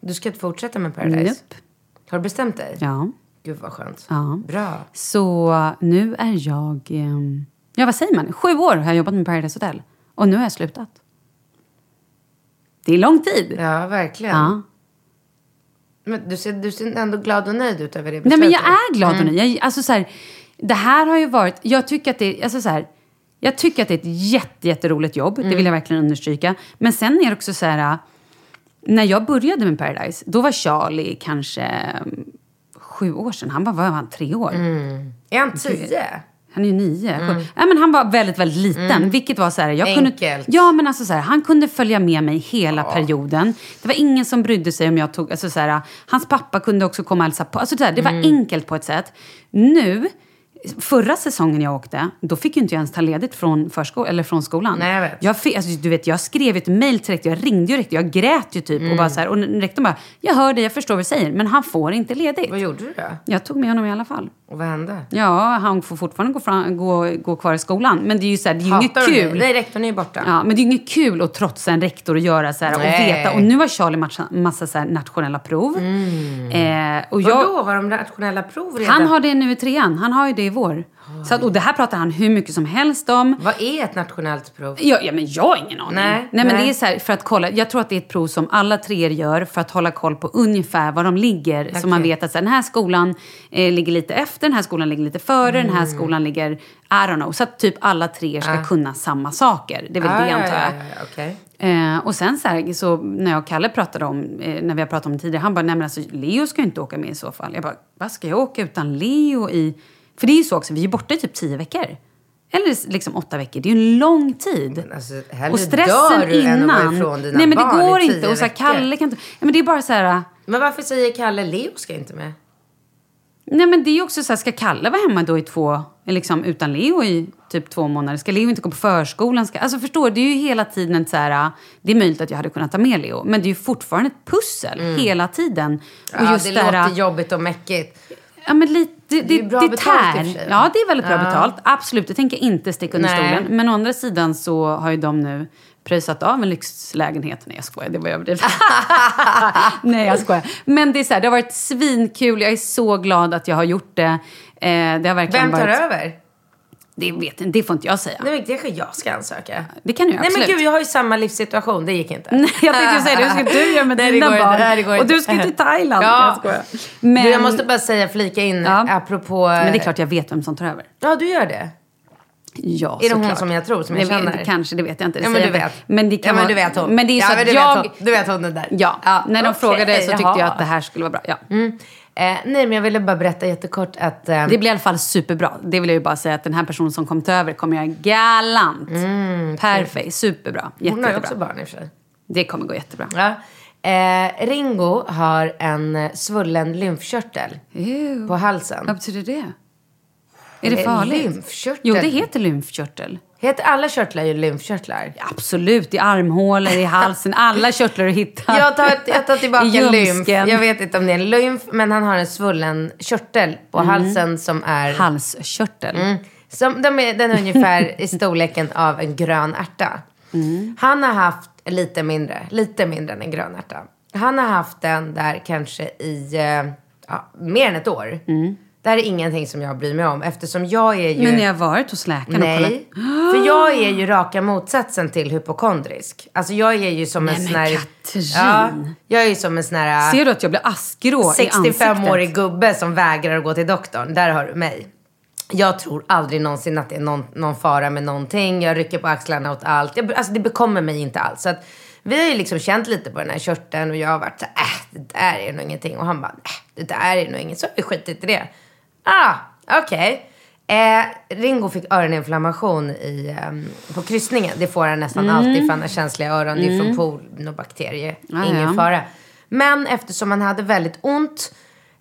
Du ska inte fortsätta med Paradise? Nope. Har du bestämt dig? Ja. Gud vad skönt. Ja. Bra. Så nu är jag... ehm, Ja, vad säger man? Sju år har jag jobbat med Paradise Hotel. Och nu har jag slutat. Det är lång tid. Ja, verkligen. Ja. Men du ser, du ser ändå glad och nöjd ut över det Nej, beslutet. men jag är glad Mm. och nöjd. Jag, alltså, så här, det här har ju varit... Jag tycker att det, alltså, så här, jag tycker att det är ett jätte, jätteroligt jobb. Mm. Det vill jag verkligen understryka. Men sen är det också så här... När jag började med Paradise, då var Charlie kanske mm, sju år sedan. Han var, vad var han, tre år? Är han tio? Han är ju nio. sju. Ja, men han var väldigt, väldigt liten. Vilket var så här, jag kunde, Enkelt. Ja, men alltså så här, han kunde följa med mig hela perioden. Det var ingen som brydde sig om jag tog... Alltså så här, hans pappa kunde också komma och hälsa på. Alltså så här, det var enkelt på ett sätt. Nu, förra säsongen jag åkte, då fick ju inte jag ens ta ledigt från, försko- eller från skolan. Nej, jag vet. Jag, fick, alltså, du vet, jag skrev ett mejl till rektorn, jag ringde ju rektorn, jag grät ju typ. Och, bara så här, och rektorn bara, jag hör dig, jag förstår vad du säger, men han får inte ledigt. Vad gjorde du då? Jag tog med honom i alla fall. Och vad hände? Ja, han får fortfarande gå, fram, gå, gå kvar i skolan. Men det är ju, så här, det är ju inget kul. Nej, rektorn är ju borta. Ja, men det är ju inget kul att trotsa en rektor och göra så här och Nej. veta. Och nu har Charlie massa, massa så här nationella prov. Eh, och jag, Vadå, har de nationella prov redan? han har det nu i trean. Han har ju det i vår. Så att, och det här pratar han hur mycket som helst om. Vad är ett nationellt prov? Ja, ja, men jag har ingen aning. Nej, men nej. det är så här, för att kolla. Jag tror att det är ett prov som alla treor gör för att hålla koll på ungefär var de ligger. Så man vet att så här, den här skolan eh, ligger lite efter, den här skolan ligger lite före, den Mm. här skolan ligger, I don't know. Så att typ alla treor ska kunna samma saker. Det är väl Ah, det antar jag. ja, ja, okej. Eh, och sen så, här, så när jag och Kalle pratade om, eh, när vi har pratat om det tidigare, han bara, nej men alltså Leo ska ju inte åka med i så fall. Jag bara, vad ska jag åka utan Leo i? För det är ju så också, vi är borta i typ tio veckor. Eller liksom åtta veckor, det är ju en lång tid. Alltså, och stressen dör du innan. ifrån dina nej men det går inte. Och så här. Kalle kan inte, ja, men det är bara så här, Men varför säger Kalle Leo ska inte med? nej men det är ju också så här, ska Kalle vara hemma då i två, liksom utan Leo i typ två månader? Ska Leo inte gå på förskolan? Ska, alltså förstår du, det är ju hela tiden så här, det är möjligt att jag hade kunnat ta med Leo, men det är ju fortfarande ett pussel hela tiden. Och Ja, just det där, låter jobbigt och mäckigt. Ja, men lite, det, Det är bra det betalt i och tär. för sig. Ja, det är väldigt bra betalt. Absolut, det tänker jag inte sticka under Nej. stolen. Men å andra sidan så har ju de nu pröjsat av en lyxlägenhet. Nej, jag skojar. Det var överdrivet. Nej, jag skojar. Men det är så här, det har varit svinkul. Jag är så glad att jag har gjort det. Eh, det har verkligen Vem tar varit... över? Det, vet, det får inte jag säga. Nej, men det kanske jag ska ansöka. Det kan du Nej men absolut. gud, jag har ju samma livssituation. Det gick inte. Nej, jag tänkte säga det. Hur ska du göra med det dina går inte. barn? Det och du ska till Thailand. Ja. Jag. Men, Du, jag måste bara säga, flika in, Ja. apropå... men det är klart jag vet vem som tar över. Ja, du gör det. Ja, Är det hon såklart. som jag tror, som jag Nej, känner? det Kanske, det vet jag inte. Det Ja, men du vet. Men det kan ja, men du vet hon. Men det är ja, så att du jag... Vet hon. Du vet hon den där. Ja, när de frågade så tyckte jaha. jag att det här skulle vara bra. Ja. Mm. Eh, nej, men jag ville bara berätta jättekort att... Eh, Det blir i alla fall superbra. Det vill jag ju bara säga att den här personen som kom över kommer göra galant. Perfekt, superbra. Jätte, Mm, hon har ju jättebra. också barn i och för sig. Det kommer gå jättebra. Ja. Eh, Ringo har en eh, svullen lymfkörtel Ew. på halsen. Vad betyder det? Är det En farligt? lymfkörtel. Jo, det heter lymfkörtel. Heter alla körtlar ju lymfkörtlar? Absolut, i armhålor, i halsen. Alla körtlar du hittar. Jag tar, jag tar tillbaka I lymf. Jag vet inte om det är en lymf, men han har en svullen körtel på Mm. halsen som är... Halskörtel. Mm. Som, de är, den är ungefär i storleken av en grön ärta. Mm. Han har haft lite mindre, lite mindre än en grön ärta. Han har haft den där kanske i eh, ja, mer än ett år. Det här är ingenting som jag bryr mig om eftersom jag är ju... Men ni har varit hos läkaren och Nej, kollat? för jag är ju raka motsatsen till hypokondrisk. Alltså jag är ju som en Nej, sån men här... Katrin. Ja, jag är ju som en sån här... Ser du att jag blir askgrå i ansiktet? 65-årig gubbe som vägrar att gå till doktorn. Där har du mig. Jag tror aldrig någonsin att det är någon, någon fara med någonting. Jag rycker på axlarna åt allt. Jag, alltså det bekommer mig inte alls. Så att, vi har ju liksom känt lite på den här körteln och jag har varit så här, äh, det där är nog ingenting. Och han bara, äh, det där är nog inget. Så har vi skitit i det. Ah, okej. Eh, Ringo fick öroninflammation i, ehm, på kryssningen. Det får han nästan alltid för han har känsliga öron. Det är från pollen och bakterier. Ah, Ingen ja. fara. Men eftersom han hade väldigt ont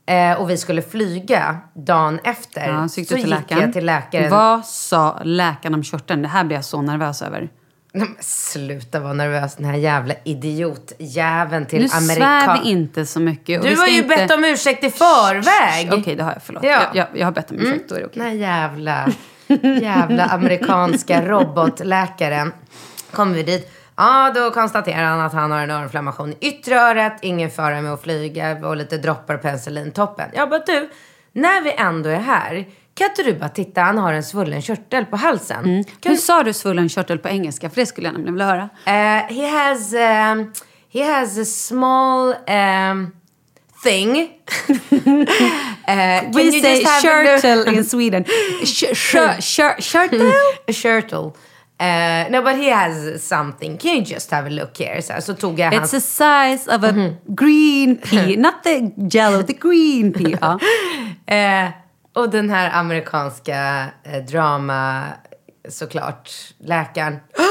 eh, och vi skulle flyga dagen efter Ja, så så, gick till gick jag till läkaren. Vad sa läkaren om körteln? Det här blir jag så nervös över. Nej, men Sluta vara nervös, den här jävla idiotjäveln till Nu svär Amerika. vi inte så mycket. Du har ju inte... bett om ursäkt i förväg. Okej, det har jag. Förlåt. Ja. Jag, jag, jag har bett om ursäkt. Då är det okej. Den här jävla, jävla amerikanska robotläkaren. Kommer vi dit. Ja, då konstaterar han att han har en öroninflammation i yttre örat. Ingen fara med att flyga och lite droppar penicillin. Toppen. Jag bara, du, när vi ändå är här. Kan inte du bara titta, han har en svullen körtel på halsen. Kan Hur sa du svullen körtel på engelska? För det skulle jag nämligen vilja höra. Uh, he has um, he has a small um, thing. uh, We say shirtle in Sweden. Sh- sh- sh- shirtle? shirtle. Uh, no, but he has something. Can you just have a look here? Så, så tog jag It's hans... the size of a Mhm. green pea. Not the jello, the green pea. Ja. Och den här amerikanska eh, drama, såklart, läkaren.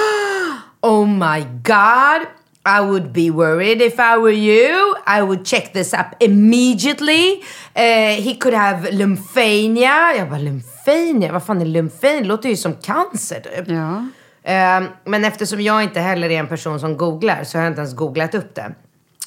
Oh my god! I would be worried if I were you. I would check this up immediately. Eh, he could have lymphania. Jag bara, lymphania? Vad fan är lymphania? Det låter ju som cancer typ. Ja. Eh, men eftersom jag inte heller är en person som googlar så har jag inte ens googlat upp det.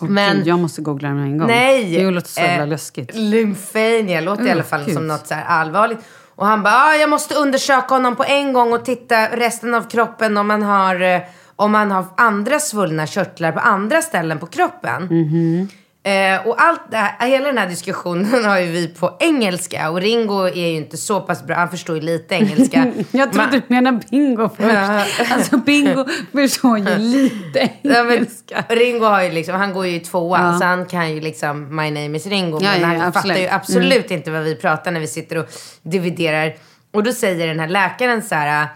Men, Gud, jag måste googla den en gång. Nej! Det låter så jävla eh, läskigt. Lymphania låter i alla Oh, fall gud. som något så allvarligt. Och han bara, ah, jag måste undersöka honom på en gång och titta resten av kroppen om man har, eh, om man har andra svullna körtlar på andra ställen på kroppen. Mhm. Eh, och allt det här, hela den här diskussionen har ju vi på engelska och Ringo är ju inte så pass bra, han förstår ju lite engelska. Jag trodde du menade bingo först. Alltså bingo förstår ju lite Ja, engelska. Ringo har ju liksom, han går ju i tvåan så han kan ju liksom My name is Ringo. Ja, men ja, han ja, fattar absolut. Mm. ju absolut inte vad vi pratar när vi sitter och dividerar. Och då säger den här läkaren så här.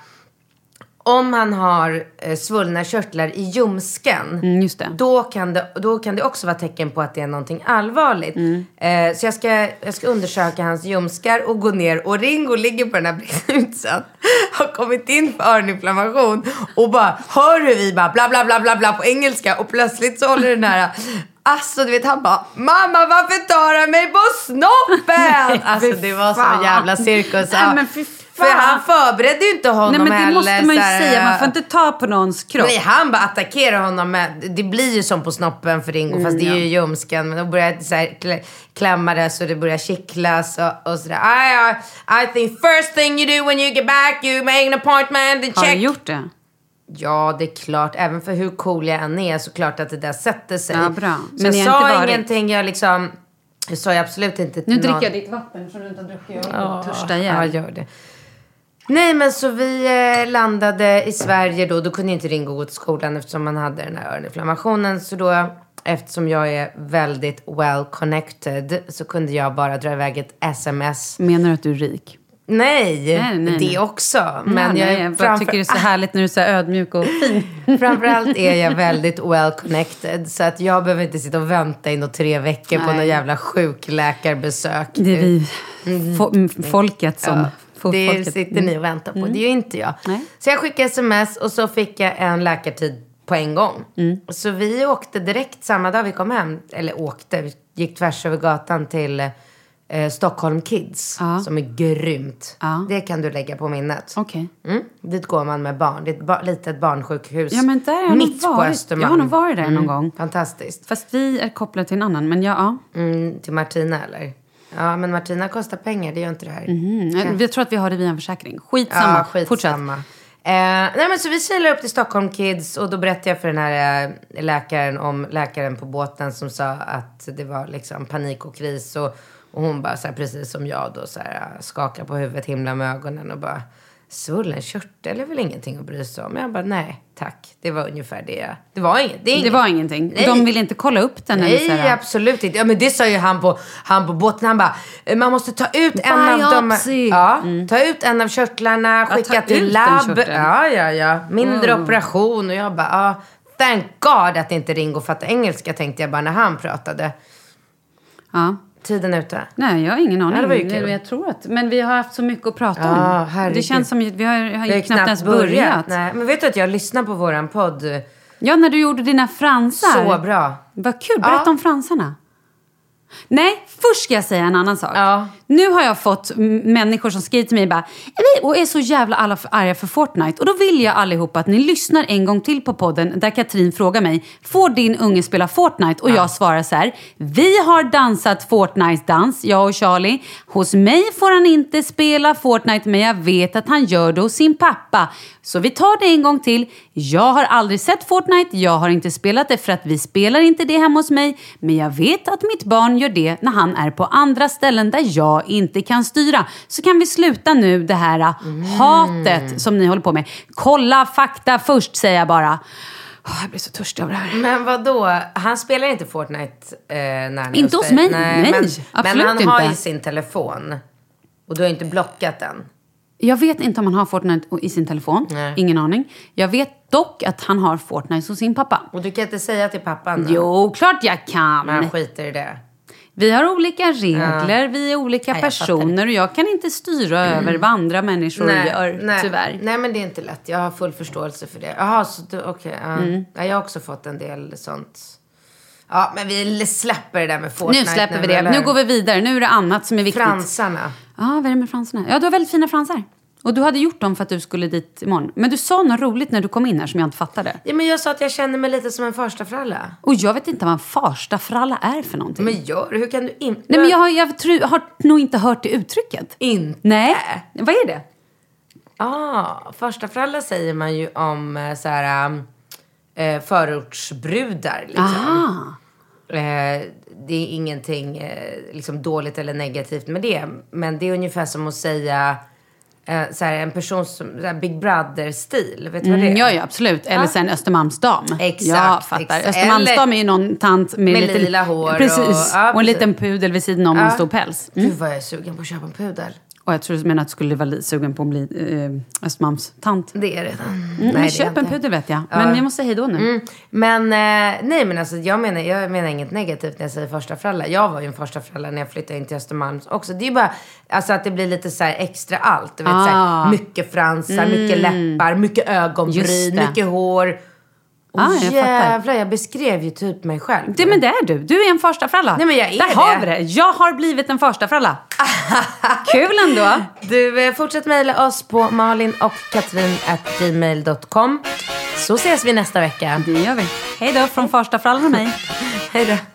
Om han har eh, svullna körtlar i ljumsken. Mm, just det. Då kan det, då kan det också vara tecken på att det är någonting allvarligt. Mm. Eh, så jag ska, jag ska undersöka hans ljumskar och gå ner. Och Ringo ligger på den här brussan. Har kommit in för öroninflammation. Och bara hör hur vi bara bla bla bla bla bla på engelska. Och plötsligt så håller den här... Alltså du vet han bara Mamma varför tar han mig på snoppen? Alltså det var en jävla cirkus. Nej, men fy För han förberedde ju inte honom Nej men det heller. måste man ju så här, säga. Man får inte ta på någons kropp. Nej, han bara attackerar honom med, det blir ju som på snoppen för Ringo, fast det är ju ljumsken. Men då börjar det så här klä- klämma det så det börjar kittlas och, och sådär. I, I, I think first thing you do when you get back, you make an appointment and Har check. du gjort det? Ja, det är klart. Även för hur cool jag än är så klart att det där sätter sig. Ja, bra. Så Men jag ni har sa varit- ingenting, jag liksom... Jag sa absolut inte Nu någon. dricker jag ditt vatten som du inte har druckit. Jag håller på att törsta Ja, ihjäl. gör det. Nej, men så vi eh, landade i Sverige då. Då kunde inte Ringo gå till skolan eftersom han hade den här öroninflammationen. Så då, eftersom jag är väldigt well connected så kunde jag bara dra iväg ett sms. Menar du att du är rik? Nej, Nej, nej, det nej. också. Men jag, jag, bara tycker det är så härligt när du är så ödmjuk och fin. framförallt är jag väldigt well connected. Så att jag behöver inte sitta och vänta i några tre veckor på Nej. någon jävla sjukläkarbesök. Det är vi, fo- m- folket som... Ja, det folket. sitter ni och väntar på. Det är ju inte jag. Nej. Så jag skickade sms och så fick jag en läkartid på en gång. Så vi åkte direkt samma dag vi kom hem. Eller åkte, vi gick tvärs över gatan till eh, Stockholm Kids. Ja. Som är grymt. Ja. Det kan du lägga på minnet. Okej. Mm. Dit går man med barn. Det är ett ba- litet barnsjukhus. Ja, men där har mitt på varit. Östermalm. Jag har nog varit där någon gång. Fantastiskt. Fast vi är kopplade till en annan. Men ja, ja. Mm, till Martina eller? Ja, men Martina kostar pengar. Det gör inte det här. Mm. Jag tror att vi har det via en försäkring. Skitsamma. Ja, skitsamma. Eh, nej men så vi kilar upp till Stockholm Kids och då berättade jag för den här eh, läkaren om läkaren på båten som sa att det var liksom panik och kris och, och hon bara så här, precis som jag då så här eh, skakar på huvudet, himla med ögonen och bara svullen körtel är väl ingenting att bry sig om. Jag bara nej, tack. Det var ungefär det. Det var inget. Det, Det var ingenting. Nej. De ville inte kolla upp den? eller så Nej, här. absolut inte. Ja, men det sa ju han på, han på båten. Han bara, "Eh, man måste ta ut en av dem. Biopsy. Ja, ta ut en av körtlarna, Ja, skicka ut till labb. Ja, ja, ja. Mindre operation. Och jag bara, ja. Thank God att inte Ringo fattar engelska tänkte jag bara när han pratade. Ja. Tiden ute. Nej, jag har ingen aning. Ja, det var ju kul. Jag tror att, men vi har haft så mycket att prata Ja, om. herregud. Det känns som att vi har, har Vi ju knappt ens börjat. Nej, men vet du att jag lyssnar på våran podd? Ja, när du gjorde dina fransar. Så bra. Vad kul. Berätta Ja. om fransarna. Nej, först ska jag säga en annan sak. Ja. Nu har jag fått människor som skriver till mig bara, och är så jävla alla för arga för Fortnite. Och då vill jag allihopa att ni lyssnar en gång till på podden där Katrin frågar mig, får din unge spela Fortnite? Och jag svarar så här, vi har dansat Fortnite-dans, jag och Charlie. Hos mig får han inte spela Fortnite, men jag vet att han gör det hos sin pappa. Så vi tar det en gång till. Jag har aldrig sett Fortnite, jag har inte spelat det för att vi spelar inte det hemma hos mig. Men jag vet att mitt barn gör det när han är på andra ställen där jag inte kan styra. Så kan vi sluta nu det här äh, hatet som ni håller på med. Kolla fakta först säger jag bara. Åh, jag blir så törstig av det här. Men vad då? Han spelar inte Fortnite eh, när Inte hos mig. Nej, men, absolut men han har inte. ju sin telefon. Och du har inte blockat den. Jag vet inte om han har Fortnite i sin telefon. Nej. Ingen aning. Jag vet dock att han har Fortnite hos sin pappa. Och du kan inte säga till pappan då? Jo, klart jag kan. Men han skiter i det. Vi har olika regler, vi är olika Ja, jag Mm. personer och jag kan inte styra över vad andra människor gör, nej, tyvärr. Nej, men det är inte lätt. Jag har full förståelse för det. Jaha, så du, okej. ja. Mm. ja, jag har också fått en del sånt. Ja, men vi släpper det där med Fortnite Nu släpper vi det. Nu går vi vidare. Nu är det annat som är viktigt. Fransarna. Ja, vad är det med fransarna? Ja, du har väldigt fina fransar. Och du hade gjort dem för att du skulle dit imorgon. Men du sa något roligt när du kom in här som jag inte fattade. Ja, men jag sa att jag känner mig lite som en första fralla. Och jag vet inte vad en farstafralla är för någonting. Men gör Hur kan du inte? Nej, men jag har, jag tror, har nog inte hört det uttrycket. Inte? Nej. Vad är det? Ah, första fralla säger man ju om eh, så här eh, förortsbrudar. Liksom. Aha. Eh, det är ingenting eh, liksom dåligt eller negativt med det. Men det är ungefär som att säga eh, så en person som så Big Brother-stil. Vet du vad det är? Mm, ja, ja, absolut. Eller sen Östermalmsdam. Exakt, Jag fattar. exakt. Östermalmsdam är ju någon tant med, Med lite, lila hår och- Precis. Och, ja, en precis. liten pudel vid sidan om och en stor päls. Mm. Gud vad jag är sugen på att köpa en pudel. Och jag tror du menar att du skulle vara sugen på att bli eh, Östermalmstant. Det är det redan. Mm, Nej, men köp en pudel vet jag. Men jag måste säga hej då nu. Mm. Men eh, nej men alltså jag menar, jag menar inget negativt när jag säger första fralla. Jag var ju en första fralla när jag flyttade in till Östermalm också. Det är ju bara alltså att det blir lite så extra allt. Du vet, så Ah. här, mycket fransar, mycket läppar, mycket ögonbryn, mycket hår. Och Ah, jag fattar. jävlar, jag beskrev ju typ mig själv. Det, men det är du. Du är en första fralla. Nej, men jag är Där det. har vi det. Jag har blivit en första fralla. Kul ändå. Du, eh, fortsätt mejla oss på malin och katrin.gmail.com. Så ses vi nästa vecka. Det gör vi. Hej då från första frallan och mig. Hej då.